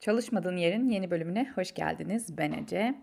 Çalışmadığın Yerin yeni bölümüne hoş geldiniz. Ben Ece.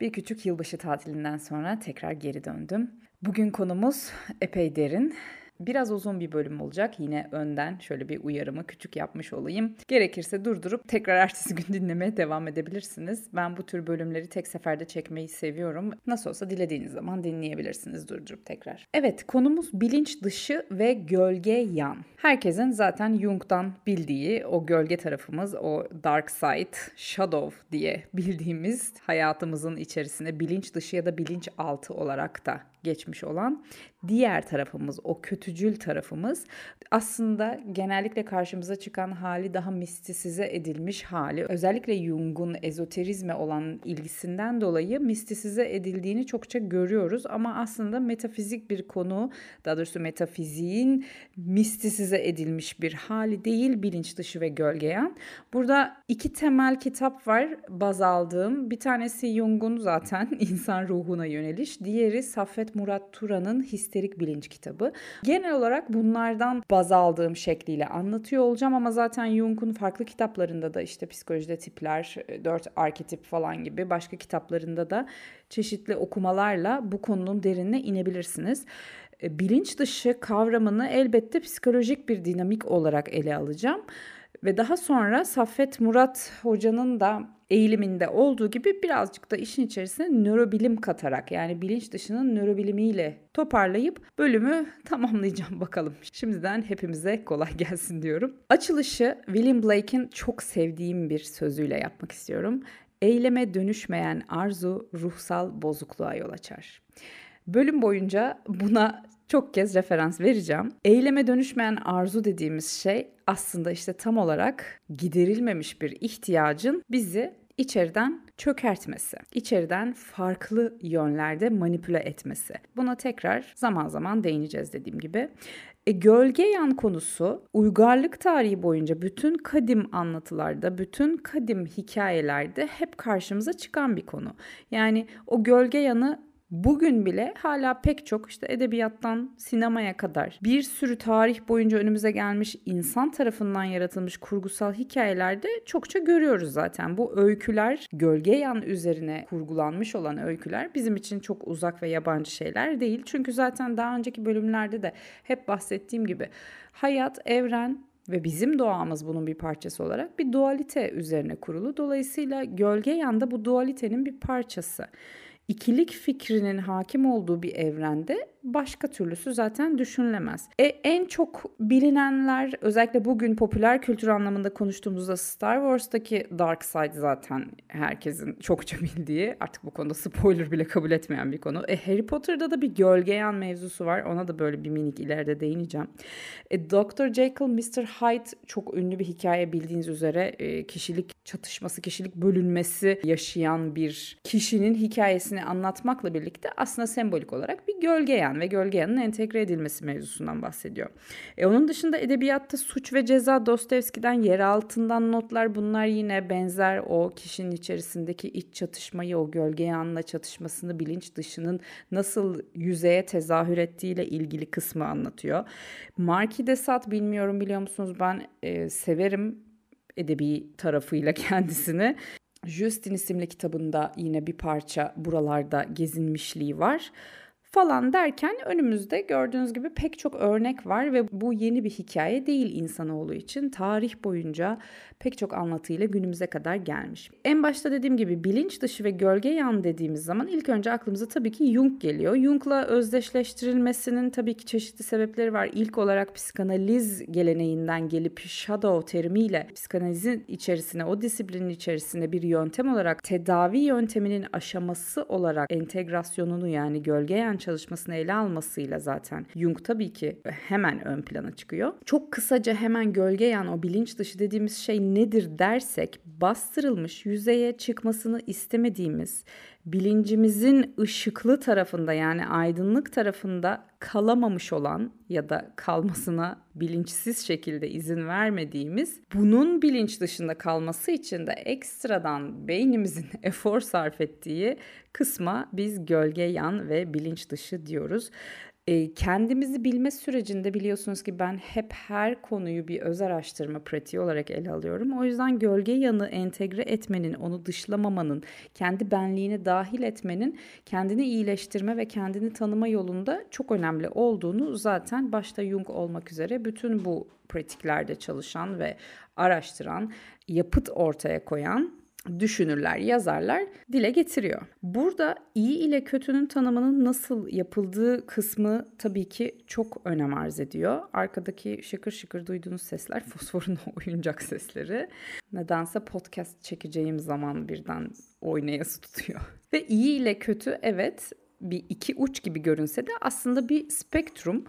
Bir küçük yılbaşı tatilinden sonra tekrar geri döndüm. Bugün konumuz epey derin. Biraz uzun bir bölüm olacak. Yine önden şöyle bir uyarımı küçük yapmış olayım. Gerekirse durdurup tekrar ertesi gün dinlemeye devam edebilirsiniz. Ben bu tür bölümleri tek seferde çekmeyi seviyorum. Nasıl olsa dilediğiniz zaman dinleyebilirsiniz durdurup tekrar. Evet konumuz bilinç dışı ve gölge yan. Herkesin zaten Jung'dan bildiği o gölge tarafımız, o dark side, shadow diye bildiğimiz hayatımızın içerisine bilinç dışı ya da bilinç altı olarak da geçmiş olan diğer tarafımız, o kötücül tarafımız aslında genellikle karşımıza çıkan hali daha mistisize edilmiş hali. Özellikle Jung'un ezoterizme olan ilgisinden dolayı mistisize edildiğini çokça görüyoruz ama aslında metafizik bir konu, daha doğrusu metafiziğin mistisize edilmiş bir hali değil bilinç dışı ve gölgeyen. Burada iki temel kitap var baz aldığım. Bir tanesi Jung'un zaten insan ruhuna yöneliş, diğeri Saffet Murat Turan'ın Histerik Bilinç kitabı. Genel olarak bunlardan baz aldığım şekliyle anlatıyor olacağım ama zaten Jung'un farklı kitaplarında da işte psikolojide tipler, dört arketip falan gibi başka kitaplarında da çeşitli okumalarla bu konunun derinine inebilirsiniz. E, bilinç dışı kavramını elbette psikolojik bir dinamik olarak ele alacağım. Ve daha sonra Saffet Murat hocanın da eğiliminde olduğu gibi birazcık da işin içerisine nörobilim katarak yani bilinç dışının nörobilimiyle toparlayıp bölümü tamamlayacağım bakalım. Şimdiden hepimize kolay gelsin diyorum. Açılışı William Blake'in çok sevdiğim bir sözüyle yapmak istiyorum. Eyleme dönüşmeyen arzu ruhsal bozukluğa yol açar. Bölüm boyunca buna çok kez referans vereceğim. Eyleme dönüşmeyen arzu dediğimiz şey aslında işte tam olarak giderilmemiş bir ihtiyacın bizi içeriden çökertmesi, içeriden farklı yönlerde manipüle etmesi. Buna tekrar zaman zaman değineceğiz dediğim gibi. E, gölge yan konusu uygarlık tarihi boyunca bütün kadim anlatılarda, bütün kadim hikayelerde hep karşımıza çıkan bir konu. Yani o gölge yanı Bugün bile hala pek çok işte edebiyattan sinemaya kadar bir sürü tarih boyunca önümüze gelmiş insan tarafından yaratılmış kurgusal hikayelerde çokça görüyoruz zaten. Bu öyküler gölge yan üzerine kurgulanmış olan öyküler bizim için çok uzak ve yabancı şeyler değil. Çünkü zaten daha önceki bölümlerde de hep bahsettiğim gibi hayat, evren ve bizim doğamız bunun bir parçası olarak bir dualite üzerine kurulu. Dolayısıyla gölge yanda bu dualitenin bir parçası ikilik fikrinin hakim olduğu bir evrende başka türlüsü zaten düşünülemez. E, en çok bilinenler özellikle bugün popüler kültür anlamında konuştuğumuzda Star Wars'taki Dark Side zaten herkesin çokça bildiği artık bu konuda spoiler bile kabul etmeyen bir konu. E, Harry Potter'da da bir gölgeyan mevzusu var. Ona da böyle bir minik ileride değineceğim. E, Dr. Jekyll, Mr. Hyde çok ünlü bir hikaye bildiğiniz üzere e, kişilik çatışması, kişilik bölünmesi yaşayan bir kişinin hikayesini anlatmakla birlikte aslında sembolik olarak bir gölgeyan ve gölgeyanın entegre edilmesi mevzusundan bahsediyor. E, onun dışında edebiyatta suç ve ceza Dostoyevski'den yer altından notlar bunlar yine benzer o kişinin içerisindeki iç çatışmayı, o gölgeyanla çatışmasını, bilinç dışının nasıl yüzeye tezahür ettiğiyle ilgili kısmı anlatıyor. Marquis de Sade bilmiyorum biliyor musunuz ben e, severim edebi tarafıyla kendisini. Justin isimli kitabında yine bir parça buralarda gezinmişliği var falan derken önümüzde gördüğünüz gibi pek çok örnek var ve bu yeni bir hikaye değil insanoğlu için. Tarih boyunca pek çok anlatıyla günümüze kadar gelmiş. En başta dediğim gibi bilinç dışı ve gölge yan dediğimiz zaman ilk önce aklımıza tabii ki Jung geliyor. Jung'la özdeşleştirilmesinin tabii ki çeşitli sebepleri var. İlk olarak psikanaliz geleneğinden gelip shadow terimiyle psikanalizin içerisine, o disiplinin içerisine bir yöntem olarak tedavi yönteminin aşaması olarak entegrasyonunu yani gölge yan çalışmasını ele almasıyla zaten Jung tabii ki hemen ön plana çıkıyor. Çok kısaca hemen gölge yan o bilinç dışı dediğimiz şey nedir dersek bastırılmış yüzeye çıkmasını istemediğimiz bilincimizin ışıklı tarafında yani aydınlık tarafında kalamamış olan ya da kalmasına bilinçsiz şekilde izin vermediğimiz bunun bilinç dışında kalması için de ekstradan beynimizin efor sarf ettiği kısma biz gölge yan ve bilinç dışı diyoruz. E, kendimizi bilme sürecinde biliyorsunuz ki ben hep her konuyu bir öz araştırma pratiği olarak ele alıyorum. O yüzden gölge yanı entegre etmenin, onu dışlamamanın, kendi benliğine dahil etmenin kendini iyileştirme ve kendini tanıma yolunda çok önemli olduğunu zaten başta Jung olmak üzere bütün bu pratiklerde çalışan ve araştıran, yapıt ortaya koyan düşünürler, yazarlar dile getiriyor. Burada iyi ile kötünün tanımının nasıl yapıldığı kısmı tabii ki çok önem arz ediyor. Arkadaki şıkır şıkır duyduğunuz sesler fosforun oyuncak sesleri. Nedense podcast çekeceğim zaman birden oynayası tutuyor. Ve iyi ile kötü evet bir iki uç gibi görünse de aslında bir spektrum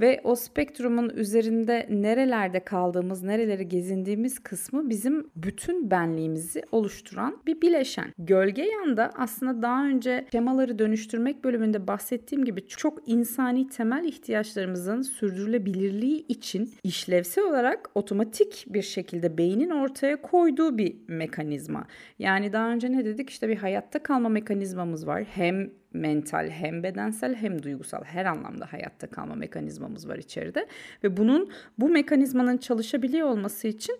ve o spektrumun üzerinde nerelerde kaldığımız, nereleri gezindiğimiz kısmı bizim bütün benliğimizi oluşturan bir bileşen. Gölge yanda aslında daha önce şemaları dönüştürmek bölümünde bahsettiğim gibi çok insani temel ihtiyaçlarımızın sürdürülebilirliği için işlevsel olarak otomatik bir şekilde beynin ortaya koyduğu bir mekanizma. Yani daha önce ne dedik? İşte bir hayatta kalma mekanizmamız var. Hem mental hem bedensel hem duygusal her anlamda hayatta kalma mekanizmamız var içeride ve bunun bu mekanizmanın çalışabiliyor olması için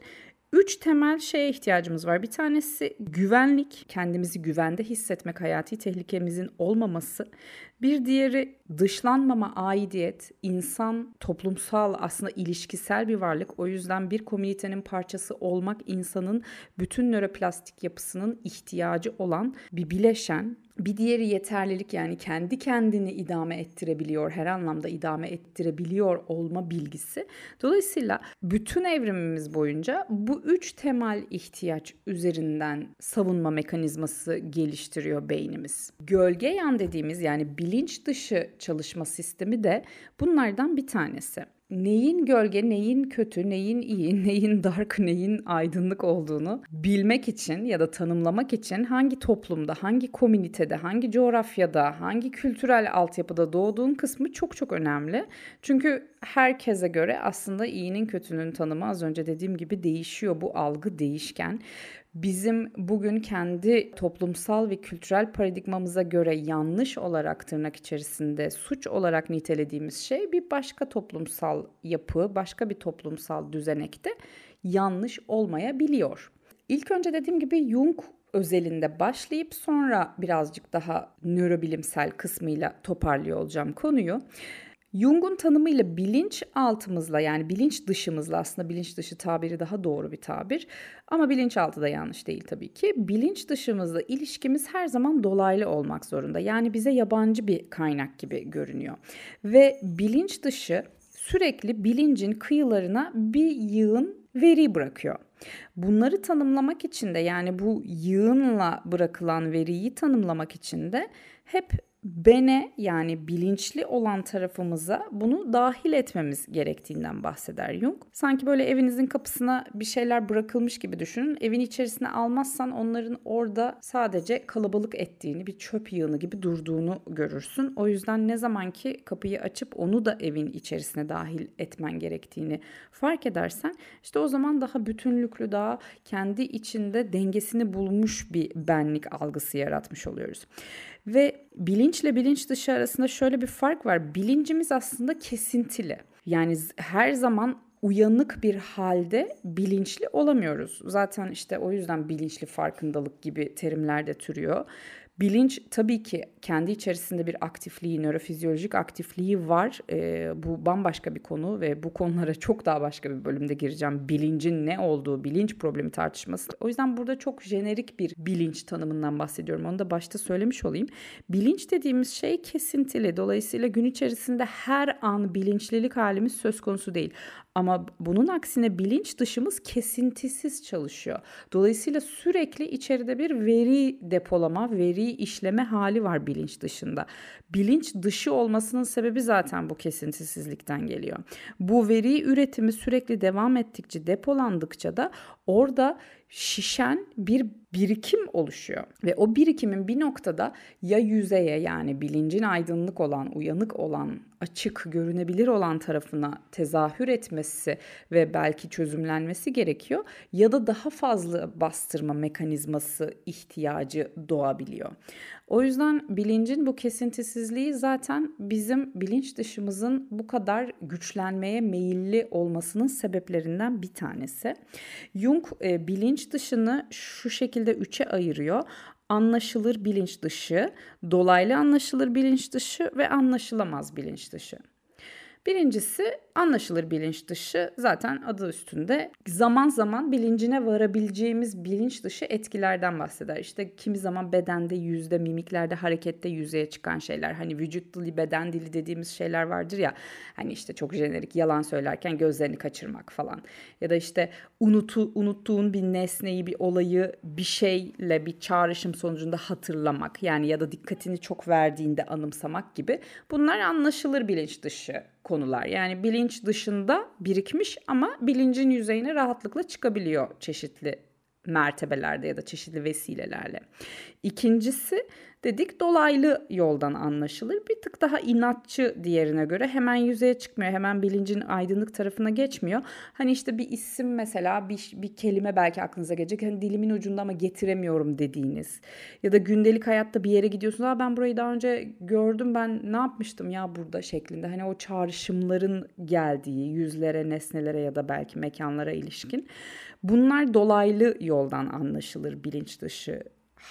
Üç temel şeye ihtiyacımız var. Bir tanesi güvenlik, kendimizi güvende hissetmek, hayati tehlikemizin olmaması. Bir diğeri dışlanmama, aidiyet, insan toplumsal aslında ilişkisel bir varlık. O yüzden bir komünitenin parçası olmak insanın bütün nöroplastik yapısının ihtiyacı olan bir bileşen. Bir diğeri yeterlilik yani kendi kendini idame ettirebiliyor, her anlamda idame ettirebiliyor olma bilgisi. Dolayısıyla bütün evrimimiz boyunca bu üç temel ihtiyaç üzerinden savunma mekanizması geliştiriyor beynimiz. Gölge yan dediğimiz yani bilinç dışı çalışma sistemi de bunlardan bir tanesi neyin gölge, neyin kötü, neyin iyi, neyin dark, neyin aydınlık olduğunu bilmek için ya da tanımlamak için hangi toplumda, hangi komünitede, hangi coğrafyada, hangi kültürel altyapıda doğduğun kısmı çok çok önemli. Çünkü herkese göre aslında iyinin kötünün tanımı az önce dediğim gibi değişiyor. Bu algı değişken bizim bugün kendi toplumsal ve kültürel paradigmamıza göre yanlış olarak tırnak içerisinde suç olarak nitelediğimiz şey bir başka toplumsal yapı, başka bir toplumsal düzenekte yanlış olmayabiliyor. İlk önce dediğim gibi Jung özelinde başlayıp sonra birazcık daha nörobilimsel kısmıyla toparlıyor olacağım konuyu. Jung'un tanımıyla bilinç altımızla yani bilinç dışımızla aslında bilinç dışı tabiri daha doğru bir tabir ama bilinç altı da yanlış değil tabii ki. Bilinç dışımızla ilişkimiz her zaman dolaylı olmak zorunda. Yani bize yabancı bir kaynak gibi görünüyor. Ve bilinç dışı sürekli bilincin kıyılarına bir yığın veri bırakıyor. Bunları tanımlamak için de yani bu yığınla bırakılan veriyi tanımlamak için de hep bene yani bilinçli olan tarafımıza bunu dahil etmemiz gerektiğinden bahseder Jung. Sanki böyle evinizin kapısına bir şeyler bırakılmış gibi düşünün. Evin içerisine almazsan onların orada sadece kalabalık ettiğini, bir çöp yığını gibi durduğunu görürsün. O yüzden ne zaman ki kapıyı açıp onu da evin içerisine dahil etmen gerektiğini fark edersen işte o zaman daha bütünlüklü, daha kendi içinde dengesini bulmuş bir benlik algısı yaratmış oluyoruz. Ve bilinçle bilinç dışı arasında şöyle bir fark var. Bilincimiz aslında kesintili. Yani her zaman uyanık bir halde bilinçli olamıyoruz. Zaten işte o yüzden bilinçli farkındalık gibi terimler de türüyor. Bilinç tabii ki kendi içerisinde bir aktifliği, nörofizyolojik aktifliği var. E, bu bambaşka bir konu ve bu konulara çok daha başka bir bölümde gireceğim. Bilincin ne olduğu, bilinç problemi tartışması. O yüzden burada çok jenerik bir bilinç tanımından bahsediyorum. Onu da başta söylemiş olayım. Bilinç dediğimiz şey kesintili. Dolayısıyla gün içerisinde her an bilinçlilik halimiz söz konusu değil. Ama bunun aksine bilinç dışımız kesintisiz çalışıyor. Dolayısıyla sürekli içeride bir veri depolama, veri işleme hali var bilinç dışında. Bilinç dışı olmasının sebebi zaten bu kesintisizlikten geliyor. Bu veri üretimi sürekli devam ettikçe, depolandıkça da orada şişen bir birikim oluşuyor. Ve o birikimin bir noktada ya yüzeye yani bilincin aydınlık olan, uyanık olan, açık, görünebilir olan tarafına tezahür etmesi ve belki çözümlenmesi gerekiyor ya da daha fazla bastırma mekanizması ihtiyacı doğabiliyor. O yüzden bilincin bu kesintisizliği zaten bizim bilinç dışımızın bu kadar güçlenmeye meyilli olmasının sebeplerinden bir tanesi. Jung e, bilinç dışını şu şekilde üçe ayırıyor anlaşılır bilinç dışı, dolaylı anlaşılır bilinç dışı ve anlaşılamaz bilinç dışı. Birincisi anlaşılır bilinç dışı zaten adı üstünde zaman zaman bilincine varabileceğimiz bilinç dışı etkilerden bahseder. İşte kimi zaman bedende, yüzde, mimiklerde, harekette yüzeye çıkan şeyler. Hani vücut dili, beden dili dediğimiz şeyler vardır ya. Hani işte çok jenerik yalan söylerken gözlerini kaçırmak falan. Ya da işte unutu, unuttuğun bir nesneyi, bir olayı bir şeyle bir çağrışım sonucunda hatırlamak. Yani ya da dikkatini çok verdiğinde anımsamak gibi. Bunlar anlaşılır bilinç dışı konular. Yani bilinç dışında birikmiş ama bilincin yüzeyine rahatlıkla çıkabiliyor çeşitli mertebelerde ya da çeşitli vesilelerle. İkincisi dedik dolaylı yoldan anlaşılır. Bir tık daha inatçı diğerine göre hemen yüzeye çıkmıyor. Hemen bilincin aydınlık tarafına geçmiyor. Hani işte bir isim mesela bir, bir kelime belki aklınıza gelecek. Hani dilimin ucunda ama getiremiyorum dediğiniz. Ya da gündelik hayatta bir yere gidiyorsunuz. Aa ben burayı daha önce gördüm ben ne yapmıştım ya burada şeklinde. Hani o çağrışımların geldiği yüzlere, nesnelere ya da belki mekanlara ilişkin. Bunlar dolaylı yoldan anlaşılır bilinç dışı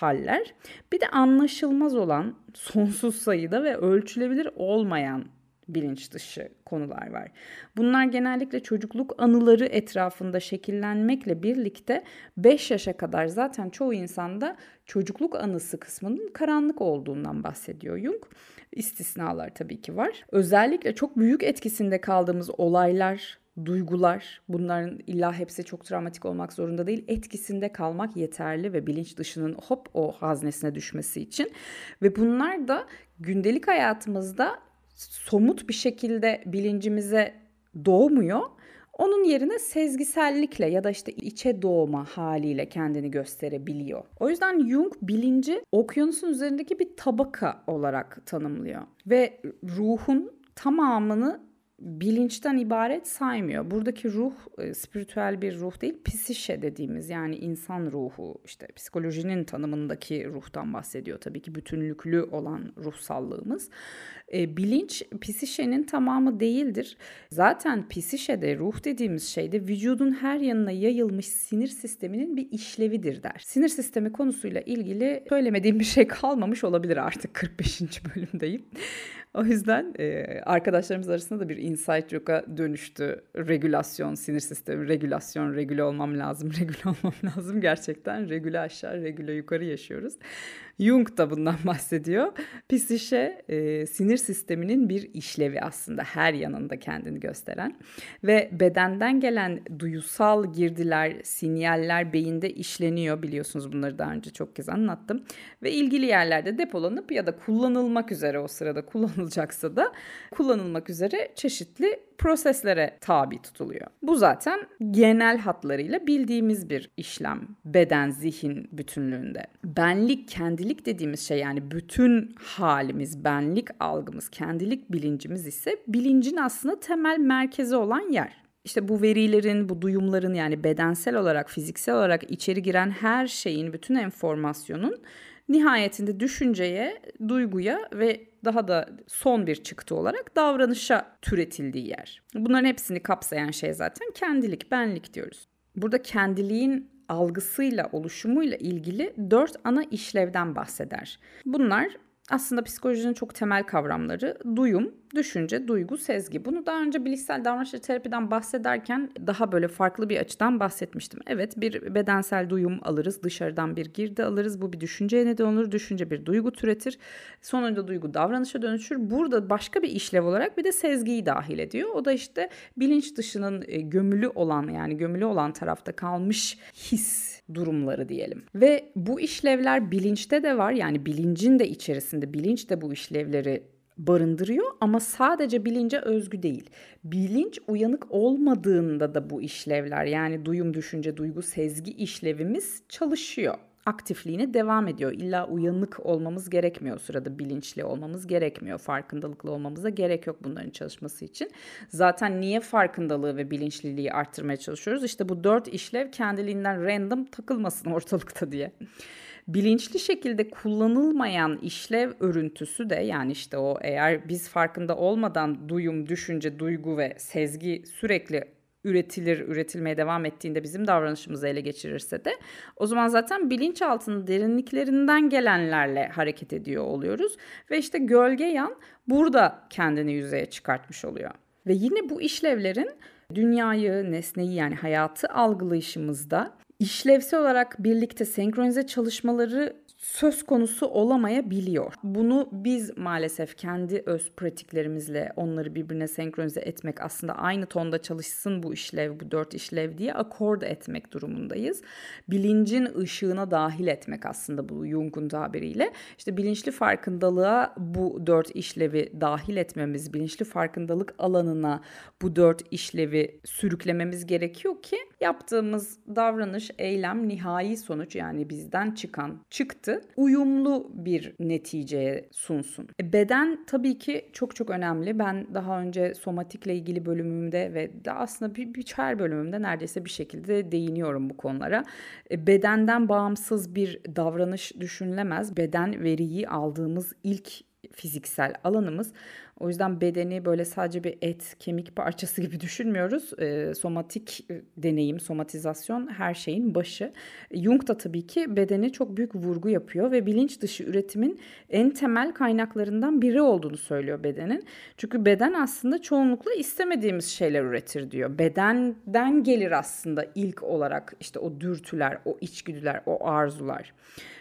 haller. Bir de anlaşılmaz olan sonsuz sayıda ve ölçülebilir olmayan bilinç dışı konular var. Bunlar genellikle çocukluk anıları etrafında şekillenmekle birlikte 5 yaşa kadar zaten çoğu insanda çocukluk anısı kısmının karanlık olduğundan bahsediyor Jung. İstisnalar tabii ki var. Özellikle çok büyük etkisinde kaldığımız olaylar, duygular bunların illa hepsi çok travmatik olmak zorunda değil etkisinde kalmak yeterli ve bilinç dışının hop o haznesine düşmesi için ve bunlar da gündelik hayatımızda somut bir şekilde bilincimize doğmuyor. Onun yerine sezgisellikle ya da işte içe doğma haliyle kendini gösterebiliyor. O yüzden Jung bilinci okyanusun üzerindeki bir tabaka olarak tanımlıyor ve ruhun tamamını bilinçten ibaret saymıyor. Buradaki ruh e, spiritüel bir ruh değil, psişe dediğimiz yani insan ruhu, işte psikolojinin tanımındaki ruhtan bahsediyor tabii ki bütünlüklü olan ruhsallığımız. E, bilinç psişenin tamamı değildir. Zaten psişede ruh dediğimiz şey de vücudun her yanına yayılmış sinir sisteminin bir işlevidir der. Sinir sistemi konusuyla ilgili söylemediğim bir şey kalmamış olabilir artık 45. bölümdeyim. O yüzden e, arkadaşlarımız arasında da bir insight joke'a dönüştü. Regülasyon, sinir sistemi, regülasyon, regüle olmam lazım, regüle olmam lazım. Gerçekten regüle aşağı, regüle yukarı yaşıyoruz. Jung da bundan bahsediyor. Psişe e, sinir sisteminin bir işlevi aslında her yanında kendini gösteren ve bedenden gelen duyusal girdiler, sinyaller beyinde işleniyor biliyorsunuz bunları daha önce çok kez anlattım ve ilgili yerlerde depolanıp ya da kullanılmak üzere o sırada kullanılacaksa da kullanılmak üzere çeşitli proseslere tabi tutuluyor. Bu zaten genel hatlarıyla bildiğimiz bir işlem beden zihin bütünlüğünde. Benlik, kendilik dediğimiz şey yani bütün halimiz, benlik algımız, kendilik bilincimiz ise bilincin aslında temel merkezi olan yer. İşte bu verilerin, bu duyumların yani bedensel olarak, fiziksel olarak içeri giren her şeyin, bütün enformasyonun nihayetinde düşünceye, duyguya ve daha da son bir çıktı olarak davranışa türetildiği yer. Bunların hepsini kapsayan şey zaten kendilik, benlik diyoruz. Burada kendiliğin algısıyla, oluşumuyla ilgili dört ana işlevden bahseder. Bunlar aslında psikolojinin çok temel kavramları duyum, düşünce, duygu, sezgi. Bunu daha önce bilişsel davranış terapiden bahsederken daha böyle farklı bir açıdan bahsetmiştim. Evet bir bedensel duyum alırız, dışarıdan bir girdi alırız. Bu bir düşünceye neden olur. Düşünce bir duygu türetir. Sonunda duygu davranışa dönüşür. Burada başka bir işlev olarak bir de sezgiyi dahil ediyor. O da işte bilinç dışının e, gömülü olan yani gömülü olan tarafta kalmış his durumları diyelim. Ve bu işlevler bilinçte de var. Yani bilincin de içerisinde bilinç de bu işlevleri barındırıyor ama sadece bilince özgü değil. Bilinç uyanık olmadığında da bu işlevler yani duyum, düşünce, duygu, sezgi işlevimiz çalışıyor aktifliğine devam ediyor. İlla uyanık olmamız gerekmiyor. O sırada bilinçli olmamız gerekmiyor. Farkındalıklı olmamıza gerek yok bunların çalışması için. Zaten niye farkındalığı ve bilinçliliği arttırmaya çalışıyoruz? İşte bu dört işlev kendiliğinden random takılmasın ortalıkta diye. bilinçli şekilde kullanılmayan işlev örüntüsü de yani işte o eğer biz farkında olmadan duyum, düşünce, duygu ve sezgi sürekli üretilir, üretilmeye devam ettiğinde bizim davranışımızı ele geçirirse de o zaman zaten bilinçaltının derinliklerinden gelenlerle hareket ediyor oluyoruz. Ve işte gölge yan burada kendini yüzeye çıkartmış oluyor. Ve yine bu işlevlerin dünyayı, nesneyi yani hayatı algılayışımızda işlevsel olarak birlikte senkronize çalışmaları söz konusu olamayabiliyor. Bunu biz maalesef kendi öz pratiklerimizle onları birbirine senkronize etmek aslında aynı tonda çalışsın bu işlev, bu dört işlev diye akord etmek durumundayız. Bilincin ışığına dahil etmek aslında bu Jung'un tabiriyle. İşte bilinçli farkındalığa bu dört işlevi dahil etmemiz, bilinçli farkındalık alanına bu dört işlevi sürüklememiz gerekiyor ki yaptığımız davranış, eylem, nihai sonuç yani bizden çıkan çıktı uyumlu bir neticeye sunsun. E, beden tabii ki çok çok önemli. Ben daha önce somatikle ilgili bölümümde ve de aslında bir, bir her bölümümde neredeyse bir şekilde değiniyorum bu konulara. E, bedenden bağımsız bir davranış düşünülemez. Beden veriyi aldığımız ilk fiziksel alanımız. O yüzden bedeni böyle sadece bir et, kemik parçası gibi düşünmüyoruz. E, somatik deneyim, somatizasyon her şeyin başı. Jung da tabii ki bedeni çok büyük vurgu yapıyor ve bilinç dışı üretimin en temel kaynaklarından biri olduğunu söylüyor bedenin. Çünkü beden aslında çoğunlukla istemediğimiz şeyler üretir diyor. Bedenden gelir aslında ilk olarak işte o dürtüler, o içgüdüler, o arzular.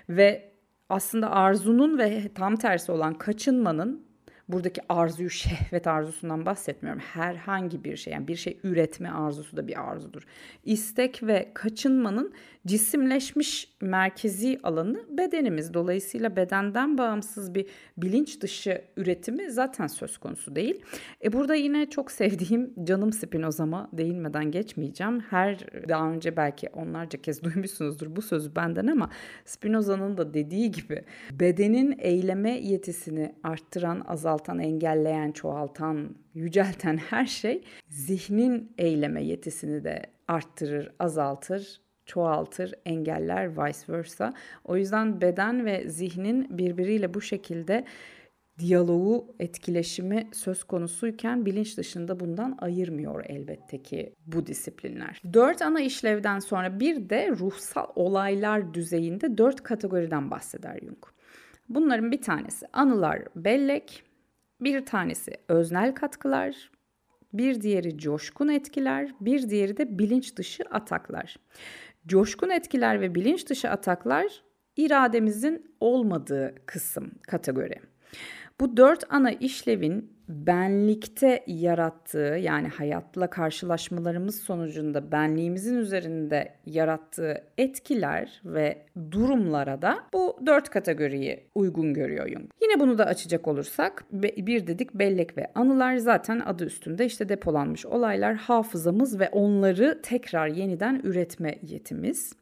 Ve aslında arzunun ve tam tersi olan kaçınmanın buradaki arzuyu şehvet arzusundan bahsetmiyorum. Herhangi bir şey yani bir şey üretme arzusu da bir arzudur. İstek ve kaçınmanın cisimleşmiş merkezi alanı bedenimiz. Dolayısıyla bedenden bağımsız bir bilinç dışı üretimi zaten söz konusu değil. E burada yine çok sevdiğim canım Spinoza'ma değinmeden geçmeyeceğim. Her daha önce belki onlarca kez duymuşsunuzdur bu sözü benden ama Spinoza'nın da dediği gibi bedenin eyleme yetisini arttıran, azaltan, engelleyen, çoğaltan, yücelten her şey zihnin eyleme yetisini de arttırır, azaltır çoğaltır, engeller vice versa. O yüzden beden ve zihnin birbiriyle bu şekilde diyaloğu, etkileşimi söz konusuyken bilinç dışında bundan ayırmıyor elbette ki bu disiplinler. Dört ana işlevden sonra bir de ruhsal olaylar düzeyinde dört kategoriden bahseder Jung. Bunların bir tanesi anılar, bellek, bir tanesi öznel katkılar, bir diğeri coşkun etkiler, bir diğeri de bilinç dışı ataklar. Coşkun etkiler ve bilinç dışı ataklar irademizin olmadığı kısım kategori. Bu dört ana işlevin benlikte yarattığı yani hayatla karşılaşmalarımız sonucunda benliğimizin üzerinde yarattığı etkiler ve durumlara da bu dört kategoriyi uygun görüyor Jung. Yine bunu da açacak olursak bir dedik bellek ve anılar zaten adı üstünde işte depolanmış olaylar hafızamız ve onları tekrar yeniden üretme yetimiz.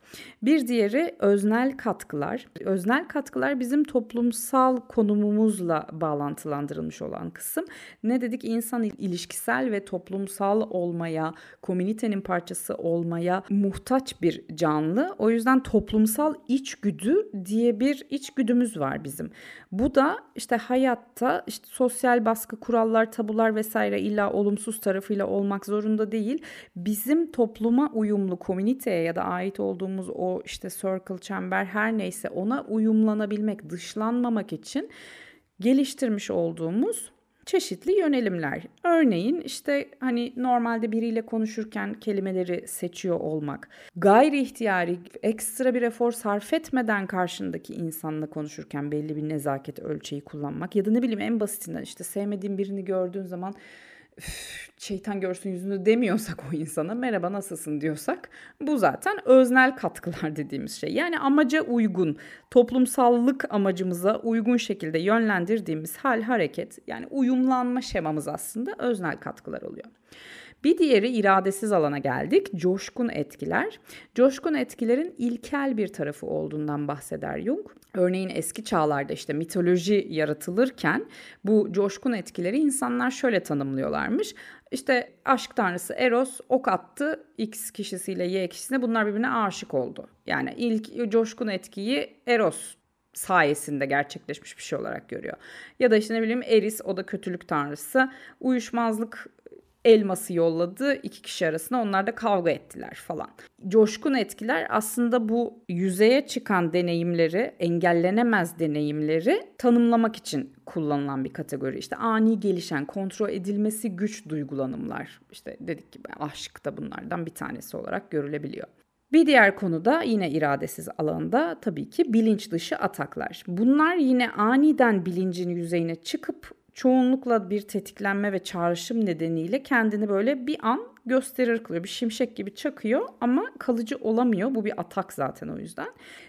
Bir diğeri öznel katkılar. Öznel katkılar bizim toplumsal konumumuzla bağlantılandırılmış olan kısım. Ne dedik? İnsan ilişkisel ve toplumsal olmaya, komünitenin parçası olmaya muhtaç bir canlı. O yüzden toplumsal içgüdü diye bir içgüdümüz var bizim. Bu da işte hayatta işte sosyal baskı, kurallar, tabular vesaire illa olumsuz tarafıyla olmak zorunda değil. Bizim topluma uyumlu komüniteye ya da ait olduğumuz o işte circle, çember her neyse ona uyumlanabilmek, dışlanmamak için geliştirmiş olduğumuz çeşitli yönelimler. Örneğin işte hani normalde biriyle konuşurken kelimeleri seçiyor olmak, gayri ihtiyari ekstra bir efor sarf etmeden karşındaki insanla konuşurken belli bir nezaket ölçeği kullanmak ya da ne bileyim en basitinden işte sevmediğin birini gördüğün zaman şeytan görsün yüzünü demiyorsak o insana merhaba nasılsın diyorsak bu zaten öznel katkılar dediğimiz şey. Yani amaca uygun, toplumsallık amacımıza uygun şekilde yönlendirdiğimiz hal hareket yani uyumlanma şemamız aslında öznel katkılar oluyor. Bir diğeri iradesiz alana geldik. Coşkun etkiler. Coşkun etkilerin ilkel bir tarafı olduğundan bahseder Jung. Örneğin eski çağlarda işte mitoloji yaratılırken bu coşkun etkileri insanlar şöyle tanımlıyorlarmış. İşte aşk tanrısı Eros ok attı X kişisiyle Y kişisine bunlar birbirine aşık oldu. Yani ilk coşkun etkiyi Eros sayesinde gerçekleşmiş bir şey olarak görüyor. Ya da işte ne bileyim Eris o da kötülük tanrısı. Uyuşmazlık elması yolladı iki kişi arasında onlar da kavga ettiler falan. Coşkun etkiler aslında bu yüzeye çıkan deneyimleri, engellenemez deneyimleri tanımlamak için kullanılan bir kategori. İşte ani gelişen, kontrol edilmesi güç duygulanımlar. İşte dedik gibi aşk da bunlardan bir tanesi olarak görülebiliyor. Bir diğer konu da yine iradesiz alanda tabii ki bilinç dışı ataklar. Bunlar yine aniden bilincin yüzeyine çıkıp çoğunlukla bir tetiklenme ve çağrışım nedeniyle kendini böyle bir an gösterir kılıyor. Bir şimşek gibi çakıyor ama kalıcı olamıyor. Bu bir atak zaten o yüzden.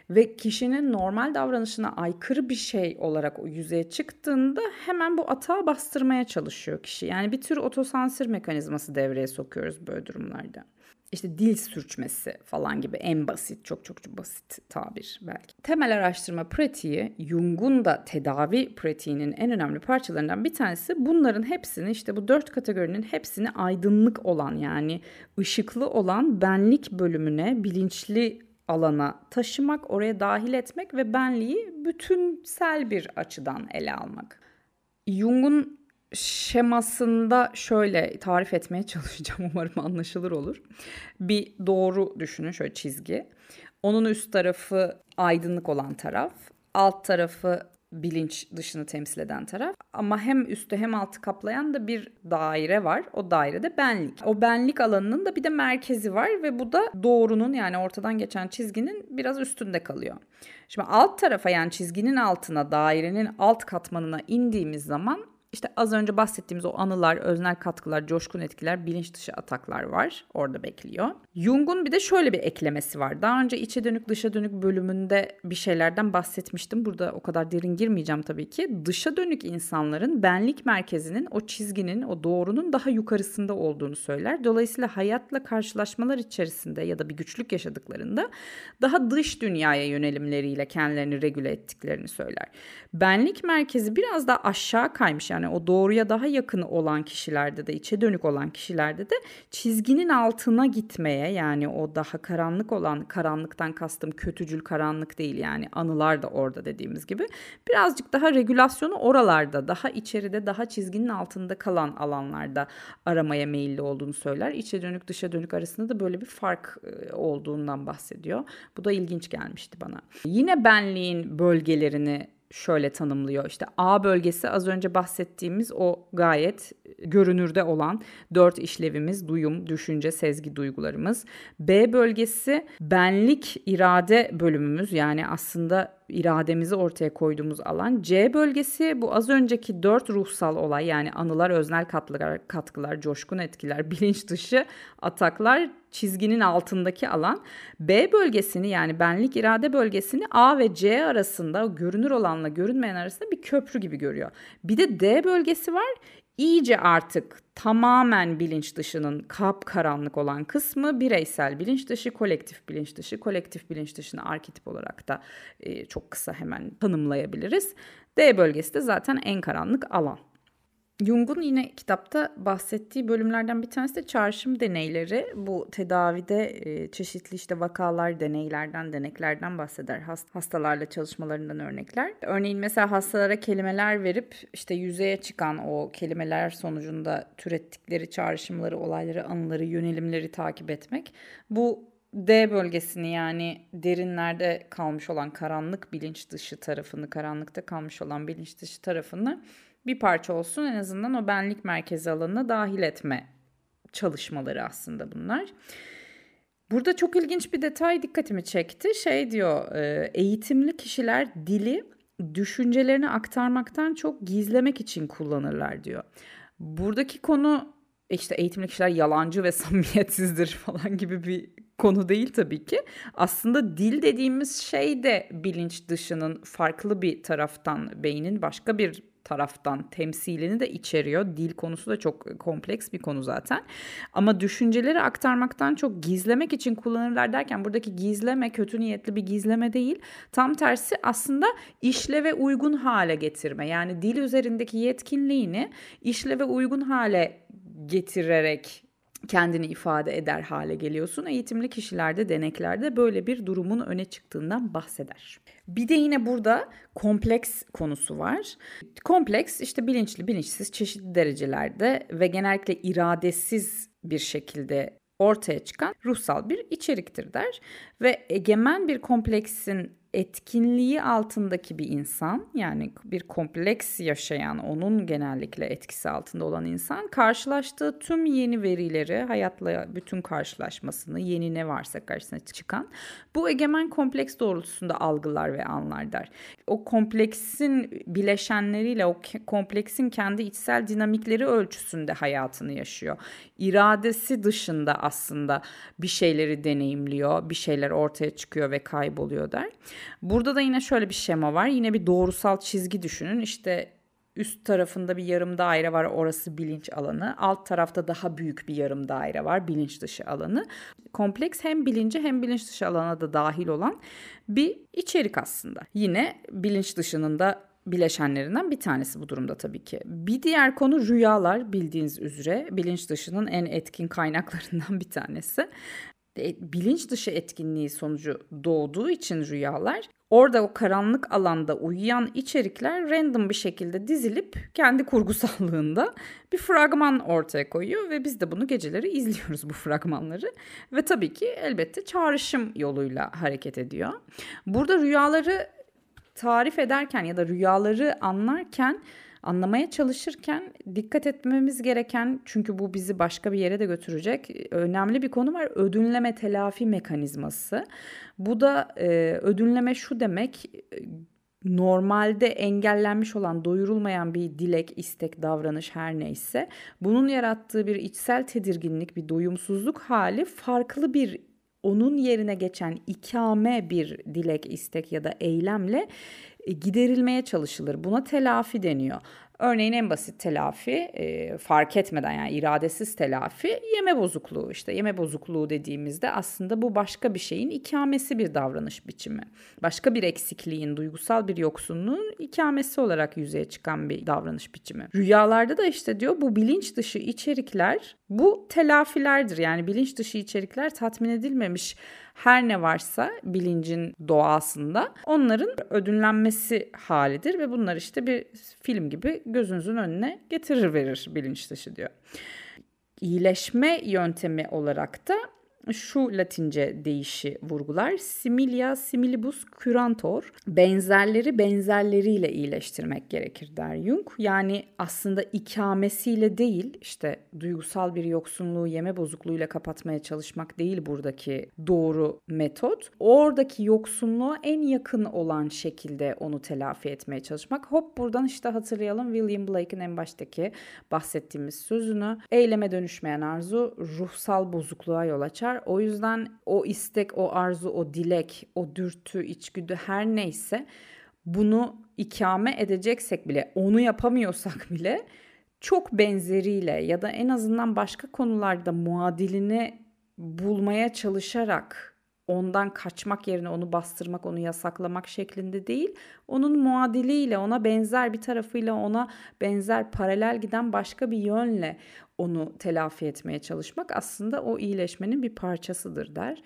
Ve kişinin normal davranışına aykırı bir şey olarak o yüzeye çıktığında hemen bu atağı bastırmaya çalışıyor kişi. Yani bir tür otosansür mekanizması devreye sokuyoruz böyle durumlarda işte dil sürçmesi falan gibi en basit, çok çok, basit tabir belki. Temel araştırma pratiği, Jung'un da tedavi pratiğinin en önemli parçalarından bir tanesi bunların hepsini işte bu dört kategorinin hepsini aydınlık olan yani ışıklı olan benlik bölümüne bilinçli alana taşımak, oraya dahil etmek ve benliği bütünsel bir açıdan ele almak. Jung'un şemasında şöyle tarif etmeye çalışacağım. Umarım anlaşılır olur. Bir doğru düşünün şöyle çizgi. Onun üst tarafı aydınlık olan taraf. Alt tarafı bilinç dışını temsil eden taraf. Ama hem üstü hem altı kaplayan da bir daire var. O dairede benlik. O benlik alanının da bir de merkezi var ve bu da doğrunun yani ortadan geçen çizginin biraz üstünde kalıyor. Şimdi alt tarafa yani çizginin altına dairenin alt katmanına indiğimiz zaman işte az önce bahsettiğimiz o anılar, öznel katkılar, coşkun etkiler, bilinç dışı ataklar var. Orada bekliyor. Jung'un bir de şöyle bir eklemesi var. Daha önce içe dönük dışa dönük bölümünde bir şeylerden bahsetmiştim. Burada o kadar derin girmeyeceğim tabii ki. Dışa dönük insanların benlik merkezinin o çizginin, o doğrunun daha yukarısında olduğunu söyler. Dolayısıyla hayatla karşılaşmalar içerisinde ya da bir güçlük yaşadıklarında daha dış dünyaya yönelimleriyle kendilerini regüle ettiklerini söyler. Benlik merkezi biraz daha aşağı kaymış yani o doğruya daha yakın olan kişilerde de içe dönük olan kişilerde de çizginin altına gitmeye yani o daha karanlık olan karanlıktan kastım kötücül karanlık değil yani anılar da orada dediğimiz gibi birazcık daha regülasyonu oralarda daha içeride daha çizginin altında kalan alanlarda aramaya meyilli olduğunu söyler. İçe dönük dışa dönük arasında da böyle bir fark olduğundan bahsediyor. Bu da ilginç gelmişti bana. Yine benliğin bölgelerini şöyle tanımlıyor. İşte A bölgesi az önce bahsettiğimiz o gayet görünürde olan dört işlevimiz duyum, düşünce, sezgi duygularımız. B bölgesi benlik irade bölümümüz yani aslında irademizi ortaya koyduğumuz alan. C bölgesi bu az önceki dört ruhsal olay yani anılar, öznel katkılar, katkılar, coşkun etkiler, bilinç dışı ataklar çizginin altındaki alan. B bölgesini yani benlik irade bölgesini A ve C arasında görünür olanla görünmeyen arasında bir köprü gibi görüyor. Bir de D bölgesi var iyice artık tamamen bilinç dışının kap karanlık olan kısmı bireysel bilinç dışı, kolektif bilinç dışı. Kolektif bilinç dışını arketip olarak da e, çok kısa hemen tanımlayabiliriz. D bölgesi de zaten en karanlık alan. Jung'un yine kitapta bahsettiği bölümlerden bir tanesi de çağrışım deneyleri. Bu tedavide e, çeşitli işte vakalar, deneylerden, deneklerden bahseder. Hast- hastalarla çalışmalarından örnekler. Örneğin mesela hastalara kelimeler verip işte yüzeye çıkan o kelimeler sonucunda türettikleri çağrışımları, olayları, anıları, yönelimleri takip etmek. Bu D bölgesini yani derinlerde kalmış olan karanlık bilinç dışı tarafını, karanlıkta kalmış olan bilinç dışı tarafını bir parça olsun en azından o benlik merkezi alanına dahil etme çalışmaları aslında bunlar. Burada çok ilginç bir detay dikkatimi çekti. Şey diyor, e, eğitimli kişiler dili düşüncelerini aktarmaktan çok gizlemek için kullanırlar diyor. Buradaki konu işte eğitimli kişiler yalancı ve samimiyetsizdir falan gibi bir konu değil tabii ki. Aslında dil dediğimiz şey de bilinç dışının farklı bir taraftan beynin başka bir taraftan temsilini de içeriyor. Dil konusu da çok kompleks bir konu zaten. Ama düşünceleri aktarmaktan çok gizlemek için kullanırlar derken buradaki gizleme kötü niyetli bir gizleme değil. Tam tersi aslında işleve uygun hale getirme. Yani dil üzerindeki yetkinliğini işleve uygun hale getirerek kendini ifade eder hale geliyorsun. Eğitimli kişilerde, deneklerde böyle bir durumun öne çıktığından bahseder. Bir de yine burada kompleks konusu var. Kompleks işte bilinçli, bilinçsiz çeşitli derecelerde ve genellikle iradesiz bir şekilde ortaya çıkan ruhsal bir içeriktir der. Ve egemen bir kompleksin etkinliği altındaki bir insan yani bir kompleks yaşayan onun genellikle etkisi altında olan insan karşılaştığı tüm yeni verileri hayatla bütün karşılaşmasını yeni ne varsa karşısına çıkan bu egemen kompleks doğrultusunda algılar ve anlar der. O kompleksin bileşenleriyle o kompleksin kendi içsel dinamikleri ölçüsünde hayatını yaşıyor. İradesi dışında aslında bir şeyleri deneyimliyor, bir şeyler ortaya çıkıyor ve kayboluyor der. Burada da yine şöyle bir şema var. Yine bir doğrusal çizgi düşünün. İşte üst tarafında bir yarım daire var orası bilinç alanı. Alt tarafta daha büyük bir yarım daire var bilinç dışı alanı. Kompleks hem bilinci hem bilinç dışı alana da dahil olan bir içerik aslında. Yine bilinç dışının da bileşenlerinden bir tanesi bu durumda tabii ki. Bir diğer konu rüyalar bildiğiniz üzere bilinç dışının en etkin kaynaklarından bir tanesi. E, bilinç dışı etkinliği sonucu doğduğu için rüyalar orada o karanlık alanda uyuyan içerikler random bir şekilde dizilip kendi kurgusallığında bir fragman ortaya koyuyor ve biz de bunu geceleri izliyoruz bu fragmanları ve tabii ki elbette çağrışım yoluyla hareket ediyor. Burada rüyaları tarif ederken ya da rüyaları anlarken anlamaya çalışırken dikkat etmemiz gereken çünkü bu bizi başka bir yere de götürecek önemli bir konu var ödünleme telafi mekanizması. Bu da e, ödünleme şu demek normalde engellenmiş olan doyurulmayan bir dilek, istek, davranış her neyse bunun yarattığı bir içsel tedirginlik, bir doyumsuzluk hali farklı bir onun yerine geçen ikame bir dilek, istek ya da eylemle e, giderilmeye çalışılır. Buna telafi deniyor. Örneğin en basit telafi e, fark etmeden yani iradesiz telafi yeme bozukluğu işte yeme bozukluğu dediğimizde aslında bu başka bir şeyin ikamesi bir davranış biçimi. Başka bir eksikliğin duygusal bir yoksunluğun ikamesi olarak yüzeye çıkan bir davranış biçimi. Rüyalarda da işte diyor bu bilinç dışı içerikler bu telafilerdir yani bilinç dışı içerikler tatmin edilmemiş her ne varsa bilincin doğasında onların ödünlenmesi halidir ve bunlar işte bir film gibi gözünüzün önüne getirir verir bilinç dışı diyor. İyileşme yöntemi olarak da şu latince deyişi vurgular. Similia similibus curantor. Benzerleri benzerleriyle iyileştirmek gerekir der Jung. Yani aslında ikamesiyle değil işte duygusal bir yoksunluğu yeme bozukluğuyla kapatmaya çalışmak değil buradaki doğru metot. Oradaki yoksunluğa en yakın olan şekilde onu telafi etmeye çalışmak. Hop buradan işte hatırlayalım William Blake'in en baştaki bahsettiğimiz sözünü. Eyleme dönüşmeyen arzu ruhsal bozukluğa yol açar var. O yüzden o istek, o arzu, o dilek, o dürtü, içgüdü her neyse bunu ikame edeceksek bile, onu yapamıyorsak bile çok benzeriyle ya da en azından başka konularda muadilini bulmaya çalışarak ondan kaçmak yerine onu bastırmak, onu yasaklamak şeklinde değil, onun muadiliyle, ona benzer bir tarafıyla, ona benzer paralel giden başka bir yönle onu telafi etmeye çalışmak aslında o iyileşmenin bir parçasıdır der.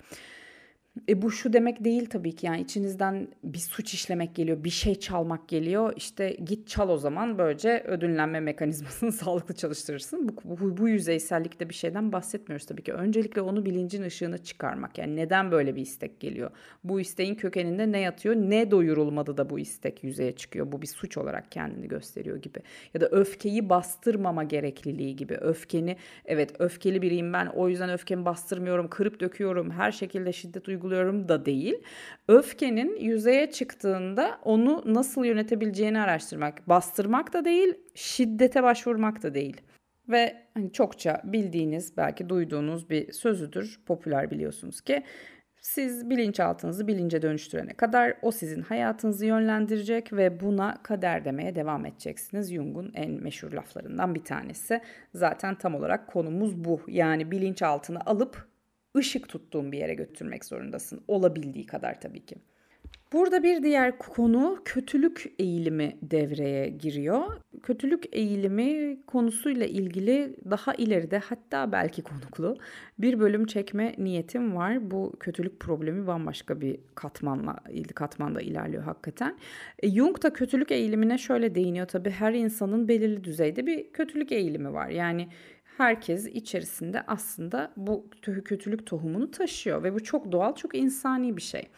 E bu şu demek değil tabii ki yani içinizden bir suç işlemek geliyor, bir şey çalmak geliyor. İşte git çal o zaman böylece ödünlenme mekanizmasını sağlıklı çalıştırırsın. Bu, bu, bu yüzeysellikte bir şeyden bahsetmiyoruz tabii ki. Öncelikle onu bilincin ışığına çıkarmak. Yani neden böyle bir istek geliyor? Bu isteğin kökeninde ne yatıyor? Ne doyurulmadı da bu istek yüzeye çıkıyor? Bu bir suç olarak kendini gösteriyor gibi. Ya da öfkeyi bastırmama gerekliliği gibi. Öfkeni evet öfkeli biriyim ben o yüzden öfkemi bastırmıyorum, kırıp döküyorum, her şekilde şiddet uyguluyorum uyguluyorum da değil. Öfkenin yüzeye çıktığında onu nasıl yönetebileceğini araştırmak. Bastırmak da değil, şiddete başvurmak da değil. Ve hani çokça bildiğiniz, belki duyduğunuz bir sözüdür. Popüler biliyorsunuz ki siz bilinçaltınızı bilince dönüştürene kadar o sizin hayatınızı yönlendirecek ve buna kader demeye devam edeceksiniz. Jung'un en meşhur laflarından bir tanesi. Zaten tam olarak konumuz bu. Yani bilinçaltını alıp ışık tuttuğun bir yere götürmek zorundasın. Olabildiği kadar tabii ki. Burada bir diğer konu kötülük eğilimi devreye giriyor. Kötülük eğilimi konusuyla ilgili daha ileride hatta belki konuklu bir bölüm çekme niyetim var. Bu kötülük problemi bambaşka bir katmanla katmanda ilerliyor hakikaten. E, Jung da kötülük eğilimine şöyle değiniyor tabii her insanın belirli düzeyde bir kötülük eğilimi var. Yani herkes içerisinde aslında bu kötülük tohumunu taşıyor ve bu çok doğal, çok insani bir şey.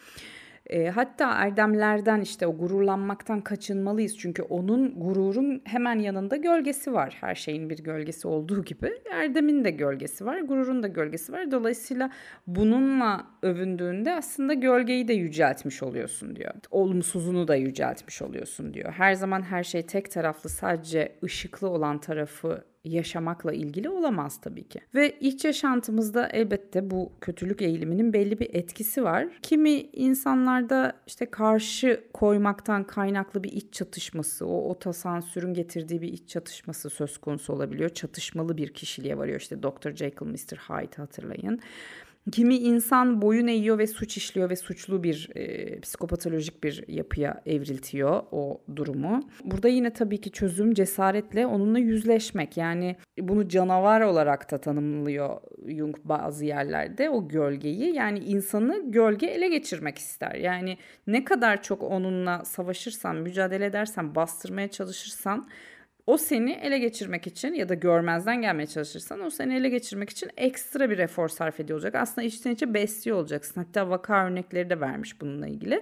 E, hatta erdemlerden işte o gururlanmaktan kaçınmalıyız. Çünkü onun gururun hemen yanında gölgesi var. Her şeyin bir gölgesi olduğu gibi erdemin de gölgesi var, gururun da gölgesi var. Dolayısıyla bununla övündüğünde aslında gölgeyi de yüceltmiş oluyorsun diyor. Olumsuzunu da yüceltmiş oluyorsun diyor. Her zaman her şey tek taraflı sadece ışıklı olan tarafı yaşamakla ilgili olamaz tabii ki. Ve iç yaşantımızda elbette bu kötülük eğiliminin belli bir etkisi var. Kimi insanlarda işte karşı koymaktan kaynaklı bir iç çatışması, o otosansürün getirdiği bir iç çatışması söz konusu olabiliyor. Çatışmalı bir kişiliğe varıyor. İşte Dr. Jekyll, Mr. Hyde hatırlayın. Kimi insan boyun eğiyor ve suç işliyor ve suçlu bir e, psikopatolojik bir yapıya evriltiyor o durumu. Burada yine tabii ki çözüm cesaretle onunla yüzleşmek. Yani bunu canavar olarak da tanımlıyor Jung bazı yerlerde o gölgeyi. Yani insanı gölge ele geçirmek ister. Yani ne kadar çok onunla savaşırsan, mücadele edersen, bastırmaya çalışırsan o seni ele geçirmek için ya da görmezden gelmeye çalışırsan o seni ele geçirmek için ekstra bir efor sarf ediyor olacak. Aslında içten içe besliyor olacaksın. Hatta vaka örnekleri de vermiş bununla ilgili.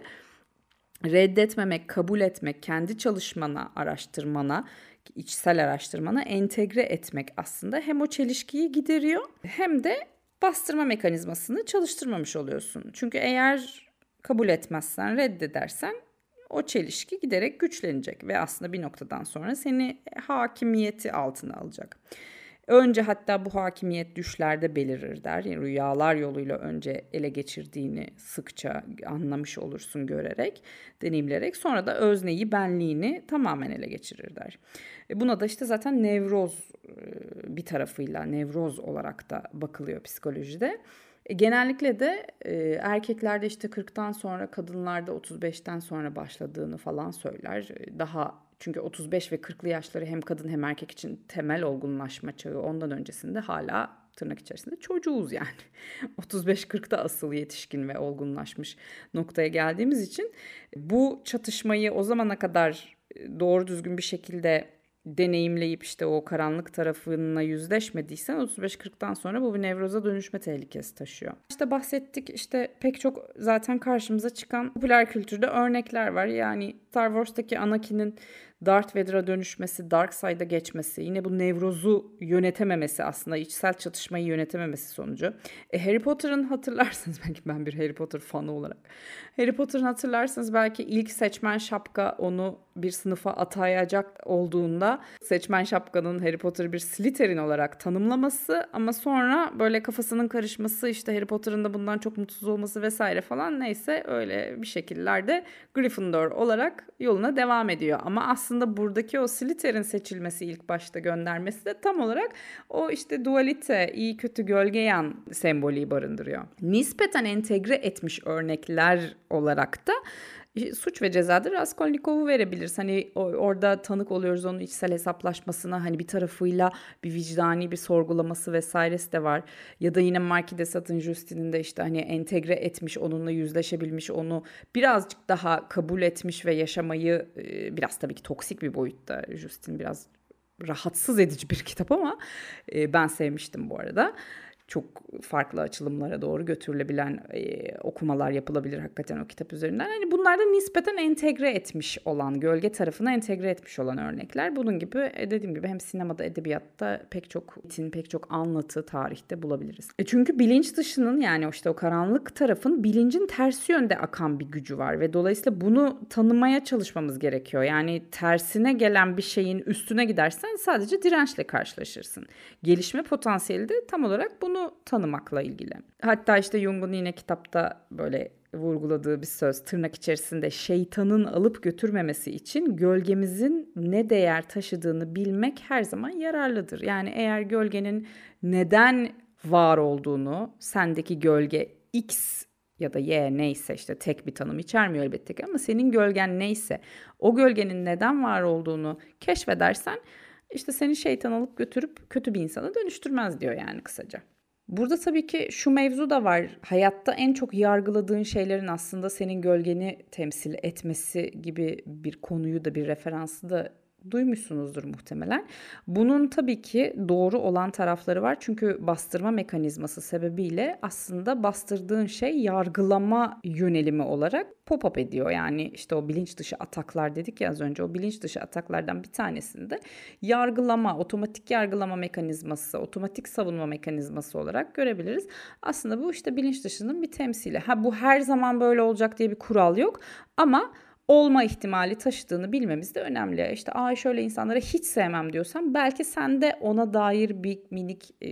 Reddetmemek, kabul etmek, kendi çalışmana, araştırmana, içsel araştırmana entegre etmek aslında hem o çelişkiyi gideriyor hem de bastırma mekanizmasını çalıştırmamış oluyorsun. Çünkü eğer kabul etmezsen, reddedersen o çelişki giderek güçlenecek ve aslında bir noktadan sonra seni hakimiyeti altına alacak. Önce hatta bu hakimiyet düşlerde belirir der. Yani rüyalar yoluyla önce ele geçirdiğini sıkça anlamış olursun görerek, deneyimlerek. Sonra da özneyi, benliğini tamamen ele geçirir der. E buna da işte zaten nevroz e, bir tarafıyla nevroz olarak da bakılıyor psikolojide. E, genellikle de e, erkeklerde işte 40'tan sonra kadınlarda 35'ten sonra başladığını falan söyler. E, daha çünkü 35 ve 40'lı yaşları hem kadın hem erkek için temel olgunlaşma çağı ondan öncesinde hala tırnak içerisinde çocuğuz yani. 35-40'da asıl yetişkin ve olgunlaşmış noktaya geldiğimiz için bu çatışmayı o zamana kadar e, doğru düzgün bir şekilde deneyimleyip işte o karanlık tarafına yüzleşmediysen 35-40'tan sonra bu bir nevroza dönüşme tehlikesi taşıyor. İşte bahsettik işte pek çok zaten karşımıza çıkan popüler kültürde örnekler var. Yani Star Wars'taki Anakin'in Darth Vader'a dönüşmesi, Dark Side'a geçmesi, yine bu nevrozu yönetememesi aslında içsel çatışmayı yönetememesi sonucu. E, Harry Potter'ın hatırlarsınız belki ben bir Harry Potter fanı olarak. Harry Potter'ın hatırlarsınız belki ilk seçmen şapka onu bir sınıfa atayacak olduğunda seçmen şapkanın Harry Potter'ı bir Slytherin olarak tanımlaması ama sonra böyle kafasının karışması işte Harry Potter'ın da bundan çok mutsuz olması vesaire falan neyse öyle bir şekillerde Gryffindor olarak yoluna devam ediyor. Ama aslında buradaki o Slytherin seçilmesi ilk başta göndermesi de tam olarak o işte dualite, iyi kötü gölge yan sembolü barındırıyor. Nispeten entegre etmiş örnekler olarak da suç ve cezadır Raskolnikov'u verebiliriz. Hani orada tanık oluyoruz onun içsel hesaplaşmasına hani bir tarafıyla bir vicdani bir sorgulaması vesairesi de var. Ya da yine Marquis de Satan Justin'in de işte hani entegre etmiş, onunla yüzleşebilmiş, onu birazcık daha kabul etmiş ve yaşamayı biraz tabii ki toksik bir boyutta. Justin biraz rahatsız edici bir kitap ama ben sevmiştim bu arada çok farklı açılımlara doğru götürülebilen e, okumalar yapılabilir hakikaten o kitap üzerinden. Hani bunlar da nispeten entegre etmiş olan, gölge tarafına entegre etmiş olan örnekler. Bunun gibi e, dediğim gibi hem sinemada, edebiyatta pek çok metin, pek çok anlatı tarihte bulabiliriz. E çünkü bilinç dışının yani işte o karanlık tarafın bilincin tersi yönde akan bir gücü var ve dolayısıyla bunu tanımaya çalışmamız gerekiyor. Yani tersine gelen bir şeyin üstüne gidersen sadece dirençle karşılaşırsın. Gelişme potansiyeli de tam olarak bunu bunu tanımakla ilgili. Hatta işte Jung'un yine kitapta böyle vurguladığı bir söz tırnak içerisinde şeytanın alıp götürmemesi için gölgemizin ne değer taşıdığını bilmek her zaman yararlıdır. Yani eğer gölgenin neden var olduğunu, sendeki gölge X ya da Y neyse işte tek bir tanım içermiyor elbette ki ama senin gölgen neyse o gölgenin neden var olduğunu keşfedersen işte seni şeytan alıp götürüp kötü bir insana dönüştürmez diyor yani kısaca. Burada tabii ki şu mevzu da var. Hayatta en çok yargıladığın şeylerin aslında senin gölgeni temsil etmesi gibi bir konuyu da bir referansı da duymuşsunuzdur muhtemelen. Bunun tabii ki doğru olan tarafları var. Çünkü bastırma mekanizması sebebiyle aslında bastırdığın şey yargılama yönelimi olarak pop-up ediyor. Yani işte o bilinç dışı ataklar dedik ya az önce. O bilinç dışı ataklardan bir tanesinde yargılama, otomatik yargılama mekanizması, otomatik savunma mekanizması olarak görebiliriz. Aslında bu işte bilinç dışının bir temsili. Ha bu her zaman böyle olacak diye bir kural yok ama olma ihtimali taşıdığını bilmemiz de önemli. İşte Aa şöyle insanları hiç sevmem diyorsan belki sen de ona dair bir minik e,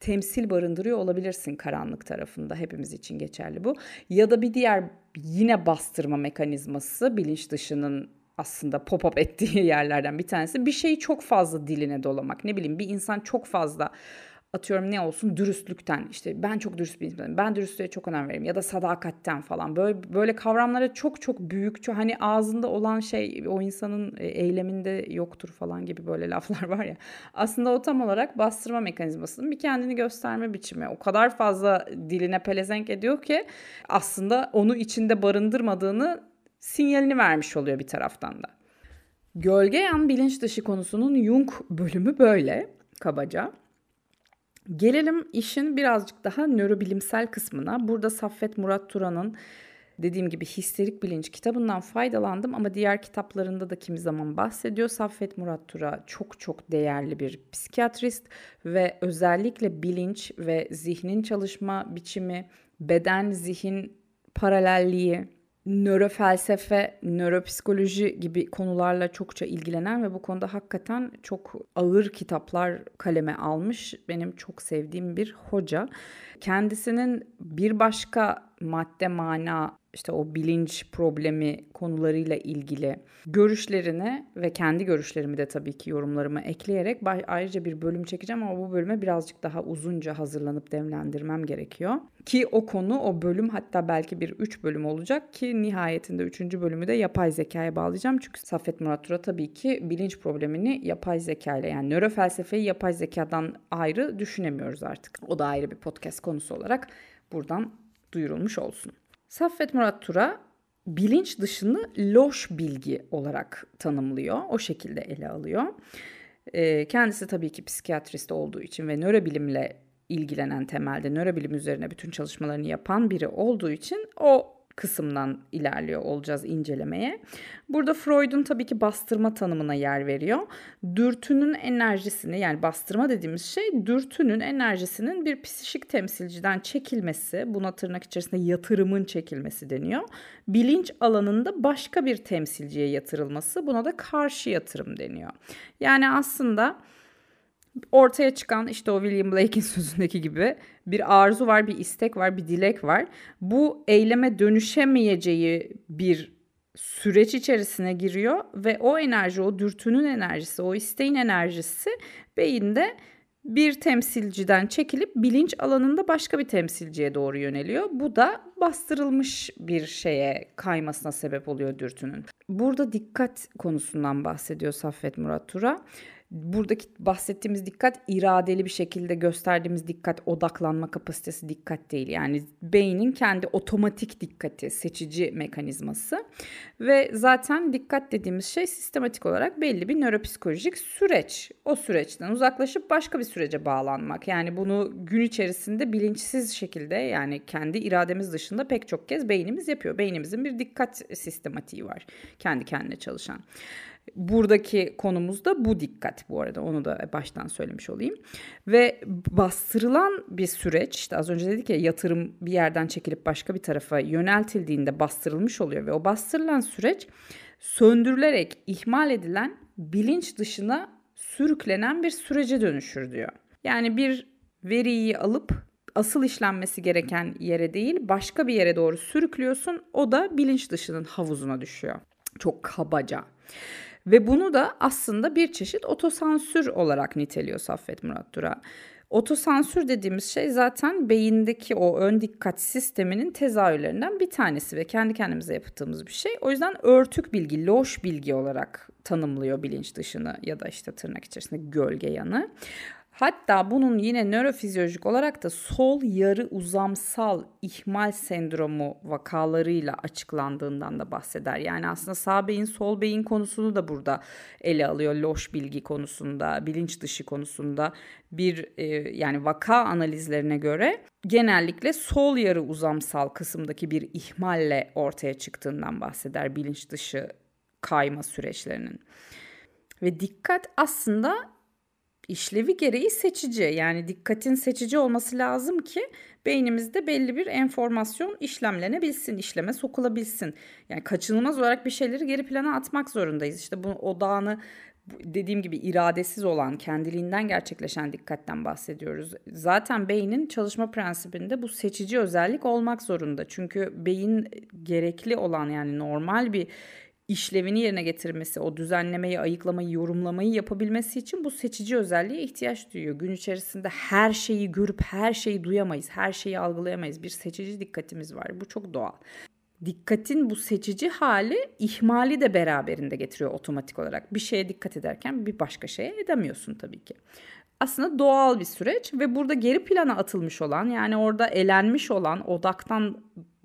temsil barındırıyor olabilirsin karanlık tarafında. Hepimiz için geçerli bu. Ya da bir diğer yine bastırma mekanizması bilinç dışının aslında pop-up ettiği yerlerden bir tanesi. Bir şeyi çok fazla diline dolamak. Ne bileyim bir insan çok fazla atıyorum ne olsun dürüstlükten işte ben çok dürüst bir insanım ben dürüstlüğe çok önem veririm ya da sadakatten falan böyle böyle kavramlara çok çok büyük çok hani ağzında olan şey o insanın e, eyleminde yoktur falan gibi böyle laflar var ya aslında o tam olarak bastırma mekanizmasının bir kendini gösterme biçimi o kadar fazla diline pelezenk ediyor ki aslında onu içinde barındırmadığını sinyalini vermiş oluyor bir taraftan da. Gölge yan bilinç dışı konusunun Jung bölümü böyle kabaca. Gelelim işin birazcık daha nörobilimsel kısmına. Burada Saffet Murat Turan'ın dediğim gibi Histerik Bilinç kitabından faydalandım ama diğer kitaplarında da kimi zaman bahsediyor. Saffet Murat Tura çok çok değerli bir psikiyatrist ve özellikle bilinç ve zihnin çalışma biçimi, beden zihin paralelliği, nörofelsefe, nöropsikoloji gibi konularla çokça ilgilenen ve bu konuda hakikaten çok ağır kitaplar kaleme almış benim çok sevdiğim bir hoca. Kendisinin bir başka madde mana işte o bilinç problemi konularıyla ilgili görüşlerini ve kendi görüşlerimi de tabii ki yorumlarıma ekleyerek ayrıca bir bölüm çekeceğim ama bu bölüme birazcık daha uzunca hazırlanıp demlendirmem gerekiyor. Ki o konu o bölüm hatta belki bir üç bölüm olacak ki nihayetinde üçüncü bölümü de yapay zekaya bağlayacağım. Çünkü Saffet Murat Tura tabii ki bilinç problemini yapay zeka ile yani nörofelsefeyi yapay zekadan ayrı düşünemiyoruz artık. O da ayrı bir podcast konusu olarak buradan duyurulmuş olsun. Saffet Murat Tura bilinç dışını loş bilgi olarak tanımlıyor. O şekilde ele alıyor. Ee, kendisi tabii ki psikiyatrist olduğu için ve nörobilimle ilgilenen temelde nörobilim üzerine bütün çalışmalarını yapan biri olduğu için o kısımdan ilerliyor olacağız incelemeye. Burada Freud'un tabii ki bastırma tanımına yer veriyor. Dürtünün enerjisini yani bastırma dediğimiz şey dürtünün enerjisinin bir psişik temsilciden çekilmesi, buna tırnak içerisinde yatırımın çekilmesi deniyor. Bilinç alanında başka bir temsilciye yatırılması, buna da karşı yatırım deniyor. Yani aslında ortaya çıkan işte o William Blake'in sözündeki gibi bir arzu var, bir istek var, bir dilek var. Bu eyleme dönüşemeyeceği bir süreç içerisine giriyor ve o enerji, o dürtünün enerjisi, o isteğin enerjisi beyinde bir temsilciden çekilip bilinç alanında başka bir temsilciye doğru yöneliyor. Bu da bastırılmış bir şeye kaymasına sebep oluyor dürtünün. Burada dikkat konusundan bahsediyor Saffet Murat Tura buradaki bahsettiğimiz dikkat iradeli bir şekilde gösterdiğimiz dikkat, odaklanma kapasitesi dikkat değil. Yani beynin kendi otomatik dikkati, seçici mekanizması ve zaten dikkat dediğimiz şey sistematik olarak belli bir nöropsikolojik süreç. O süreçten uzaklaşıp başka bir sürece bağlanmak. Yani bunu gün içerisinde bilinçsiz şekilde yani kendi irademiz dışında pek çok kez beynimiz yapıyor. Beynimizin bir dikkat sistematiği var kendi kendine çalışan. Buradaki konumuz da bu dikkat bu arada onu da baştan söylemiş olayım. Ve bastırılan bir süreç işte az önce dedik ya yatırım bir yerden çekilip başka bir tarafa yöneltildiğinde bastırılmış oluyor ve o bastırılan süreç söndürülerek ihmal edilen bilinç dışına sürüklenen bir sürece dönüşür diyor. Yani bir veriyi alıp asıl işlenmesi gereken yere değil başka bir yere doğru sürüklüyorsun o da bilinç dışının havuzuna düşüyor. Çok kabaca. Ve bunu da aslında bir çeşit otosansür olarak niteliyor Saffet Murat Dura. Otosansür dediğimiz şey zaten beyindeki o ön dikkat sisteminin tezahürlerinden bir tanesi ve kendi kendimize yaptığımız bir şey. O yüzden örtük bilgi, loş bilgi olarak tanımlıyor bilinç dışını ya da işte tırnak içerisinde gölge yanı. Hatta bunun yine nörofizyolojik olarak da sol yarı uzamsal ihmal sendromu vakalarıyla açıklandığından da bahseder. Yani aslında sağ beyin sol beyin konusunu da burada ele alıyor. Loş bilgi konusunda, bilinç dışı konusunda bir e, yani vaka analizlerine göre genellikle sol yarı uzamsal kısımdaki bir ihmalle ortaya çıktığından bahseder bilinç dışı kayma süreçlerinin. Ve dikkat aslında işlevi gereği seçici. Yani dikkatin seçici olması lazım ki beynimizde belli bir enformasyon işlemlenebilsin, işleme sokulabilsin. Yani kaçınılmaz olarak bir şeyleri geri plana atmak zorundayız. İşte bu odağını dediğim gibi iradesiz olan, kendiliğinden gerçekleşen dikkatten bahsediyoruz. Zaten beynin çalışma prensibinde bu seçici özellik olmak zorunda. Çünkü beyin gerekli olan yani normal bir işlevini yerine getirmesi, o düzenlemeyi, ayıklamayı, yorumlamayı yapabilmesi için bu seçici özelliğe ihtiyaç duyuyor. Gün içerisinde her şeyi görüp her şeyi duyamayız, her şeyi algılayamayız. Bir seçici dikkatimiz var. Bu çok doğal. Dikkatin bu seçici hali ihmali de beraberinde getiriyor otomatik olarak. Bir şeye dikkat ederken bir başka şeye edemiyorsun tabii ki aslında doğal bir süreç ve burada geri plana atılmış olan yani orada elenmiş olan odaktan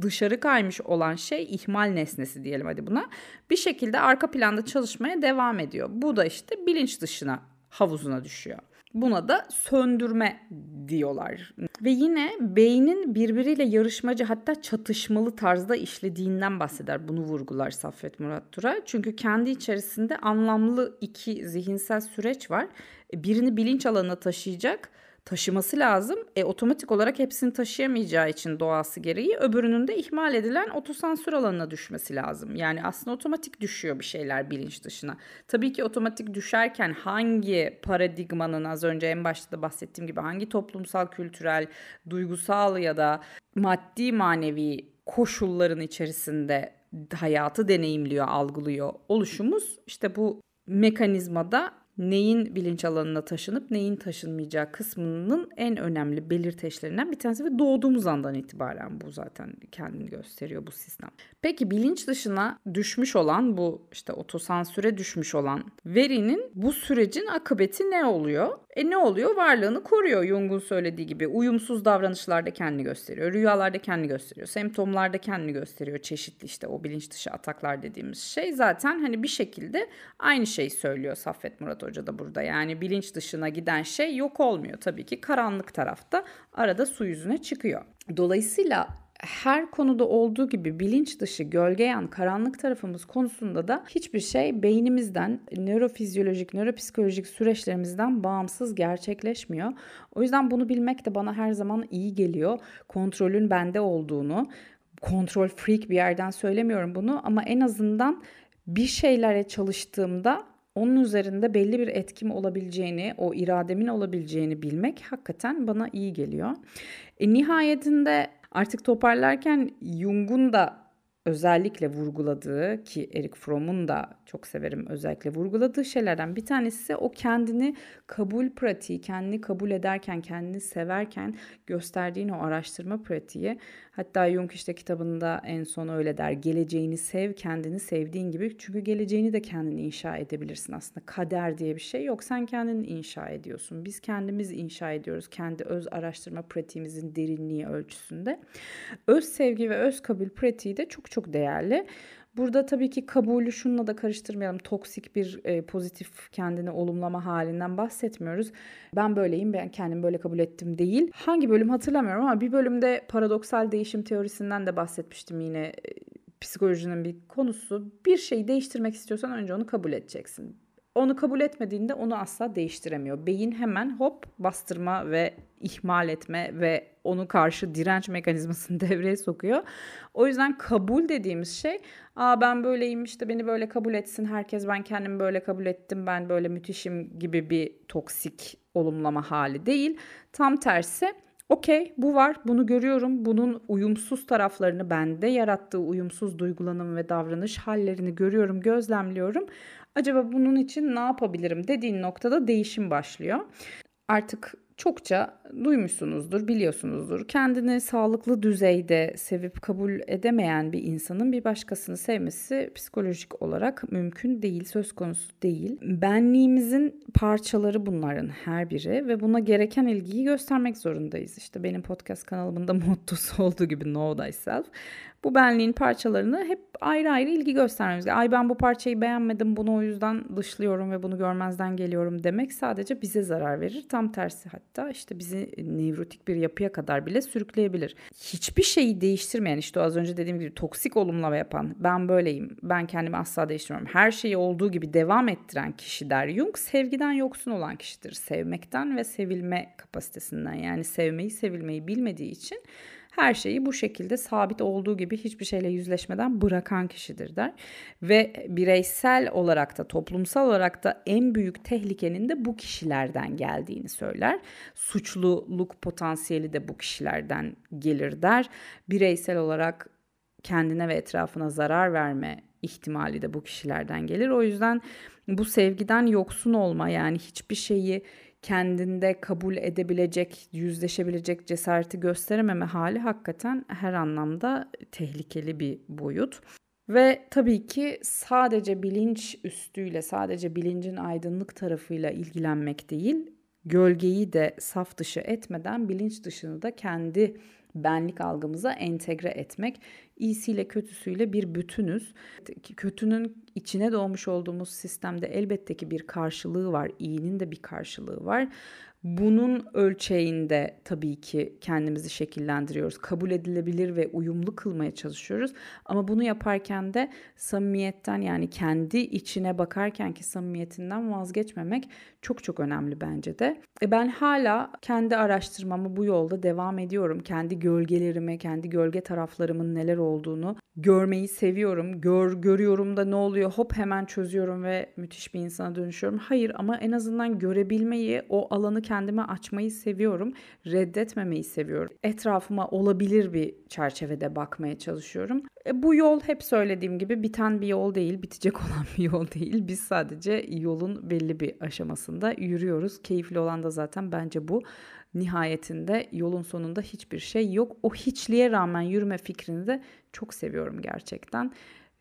dışarı kaymış olan şey ihmal nesnesi diyelim hadi buna bir şekilde arka planda çalışmaya devam ediyor. Bu da işte bilinç dışına havuzuna düşüyor. Buna da söndürme diyorlar. Ve yine beynin birbiriyle yarışmacı hatta çatışmalı tarzda işlediğinden bahseder. Bunu vurgular Saffet Murat Tura. Çünkü kendi içerisinde anlamlı iki zihinsel süreç var. Birini bilinç alanına taşıyacak taşıması lazım. E, otomatik olarak hepsini taşıyamayacağı için doğası gereği öbürünün de ihmal edilen otosansür alanına düşmesi lazım. Yani aslında otomatik düşüyor bir şeyler bilinç dışına. Tabii ki otomatik düşerken hangi paradigmanın az önce en başta da bahsettiğim gibi hangi toplumsal, kültürel, duygusal ya da maddi manevi koşulların içerisinde hayatı deneyimliyor, algılıyor oluşumuz işte bu mekanizmada neyin bilinç alanına taşınıp neyin taşınmayacağı kısmının en önemli belirteçlerinden bir tanesi ve doğduğumuz andan itibaren bu zaten kendini gösteriyor bu sistem. Peki bilinç dışına düşmüş olan bu işte otosansüre düşmüş olan verinin bu sürecin akıbeti ne oluyor? E ne oluyor? Varlığını koruyor Jung'un söylediği gibi. Uyumsuz davranışlarda kendini gösteriyor. Rüyalarda kendini gösteriyor. Semptomlarda kendini gösteriyor. Çeşitli işte o bilinç dışı ataklar dediğimiz şey. Zaten hani bir şekilde aynı şeyi söylüyor Saffet Murat Hoca da burada. Yani bilinç dışına giden şey yok olmuyor. Tabii ki karanlık tarafta arada su yüzüne çıkıyor. Dolayısıyla her konuda olduğu gibi bilinç dışı, gölge yan, karanlık tarafımız konusunda da hiçbir şey beynimizden, nörofizyolojik, nöropsikolojik süreçlerimizden bağımsız gerçekleşmiyor. O yüzden bunu bilmek de bana her zaman iyi geliyor. Kontrolün bende olduğunu, kontrol freak bir yerden söylemiyorum bunu ama en azından bir şeylere çalıştığımda onun üzerinde belli bir etkim olabileceğini, o irademin olabileceğini bilmek hakikaten bana iyi geliyor. E, nihayetinde Artık toparlarken Jung'un da özellikle vurguladığı ki Eric Fromm'un da çok severim özellikle vurguladığı şeylerden bir tanesi o kendini kabul pratiği, kendini kabul ederken, kendini severken gösterdiğin o araştırma pratiği. Hatta Jung işte kitabında en son öyle der. Geleceğini sev, kendini sevdiğin gibi. Çünkü geleceğini de kendini inşa edebilirsin aslında. Kader diye bir şey yok. Sen kendini inşa ediyorsun. Biz kendimiz inşa ediyoruz. Kendi öz araştırma pratiğimizin derinliği ölçüsünde. Öz sevgi ve öz kabul pratiği de çok çok değerli. Burada tabii ki kabulü şununla da karıştırmayalım. Toksik bir e, pozitif kendini olumlama halinden bahsetmiyoruz. Ben böyleyim, ben kendimi böyle kabul ettim değil. Hangi bölüm hatırlamıyorum ama bir bölümde paradoksal değişim teorisinden de bahsetmiştim yine. E, psikolojinin bir konusu. Bir şeyi değiştirmek istiyorsan önce onu kabul edeceksin. Onu kabul etmediğinde onu asla değiştiremiyor. Beyin hemen hop bastırma ve ihmal etme ve onu karşı direnç mekanizmasını devreye sokuyor. O yüzden kabul dediğimiz şey, aa ben böyleyim işte beni böyle kabul etsin, herkes ben kendimi böyle kabul ettim, ben böyle müthişim gibi bir toksik olumlama hali değil. Tam tersi Okey bu var bunu görüyorum bunun uyumsuz taraflarını bende yarattığı uyumsuz duygulanım ve davranış hallerini görüyorum gözlemliyorum. Acaba bunun için ne yapabilirim dediğin noktada değişim başlıyor. Artık çokça duymuşsunuzdur, biliyorsunuzdur. Kendini sağlıklı düzeyde sevip kabul edemeyen bir insanın bir başkasını sevmesi psikolojik olarak mümkün değil, söz konusu değil. Benliğimizin parçaları bunların her biri ve buna gereken ilgiyi göstermek zorundayız. İşte benim podcast kanalımın da mottosu olduğu gibi Know Thyself bu benliğin parçalarını hep ayrı ayrı ilgi göstermemiz gerekiyor. Ay ben bu parçayı beğenmedim bunu o yüzden dışlıyorum ve bunu görmezden geliyorum demek sadece bize zarar verir. Tam tersi hatta işte bizi nevrotik bir yapıya kadar bile sürükleyebilir. Hiçbir şeyi değiştirmeyen işte az önce dediğim gibi toksik olumlama yapan ben böyleyim ben kendimi asla değiştirmiyorum. Her şeyi olduğu gibi devam ettiren kişi der Jung sevgiden yoksun olan kişidir. Sevmekten ve sevilme kapasitesinden yani sevmeyi sevilmeyi bilmediği için her şeyi bu şekilde sabit olduğu gibi hiçbir şeyle yüzleşmeden bırakan kişidir der. Ve bireysel olarak da toplumsal olarak da en büyük tehlikenin de bu kişilerden geldiğini söyler. Suçluluk potansiyeli de bu kişilerden gelir der. Bireysel olarak kendine ve etrafına zarar verme ihtimali de bu kişilerden gelir. O yüzden bu sevgiden yoksun olma yani hiçbir şeyi kendinde kabul edebilecek, yüzleşebilecek cesareti gösterememe hali hakikaten her anlamda tehlikeli bir boyut. Ve tabii ki sadece bilinç üstüyle, sadece bilincin aydınlık tarafıyla ilgilenmek değil, gölgeyi de saf dışı etmeden bilinç dışını da kendi benlik algımıza entegre etmek. İyisiyle kötüsüyle bir bütünüz. Kötünün içine doğmuş olduğumuz sistemde elbette ki bir karşılığı var. İyinin de bir karşılığı var. Bunun ölçeğinde tabii ki kendimizi şekillendiriyoruz. Kabul edilebilir ve uyumlu kılmaya çalışıyoruz. Ama bunu yaparken de samimiyetten yani kendi içine bakarken ki samimiyetinden vazgeçmemek çok çok önemli bence de. E ben hala kendi araştırmamı bu yolda devam ediyorum. Kendi gölgelerimi, kendi gölge taraflarımın neler olduğunu görmeyi seviyorum. Gör, görüyorum da ne oluyor hop hemen çözüyorum ve müthiş bir insana dönüşüyorum. Hayır ama en azından görebilmeyi, o alanı kendime açmayı seviyorum. Reddetmemeyi seviyorum. Etrafıma olabilir bir çerçevede bakmaya çalışıyorum. E, bu yol hep söylediğim gibi biten bir yol değil, bitecek olan bir yol değil. Biz sadece yolun belli bir aşamasında yürüyoruz. Keyifli olan da zaten bence bu nihayetinde yolun sonunda hiçbir şey yok. O hiçliğe rağmen yürüme fikrini de çok seviyorum gerçekten.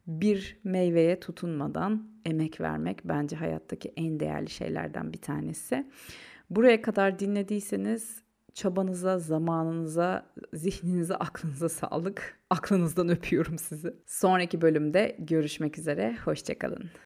Bir meyveye tutunmadan emek vermek bence hayattaki en değerli şeylerden bir tanesi. Buraya kadar dinlediyseniz çabanıza, zamanınıza, zihninize, aklınıza sağlık. Aklınızdan öpüyorum sizi. Sonraki bölümde görüşmek üzere. Hoşçakalın.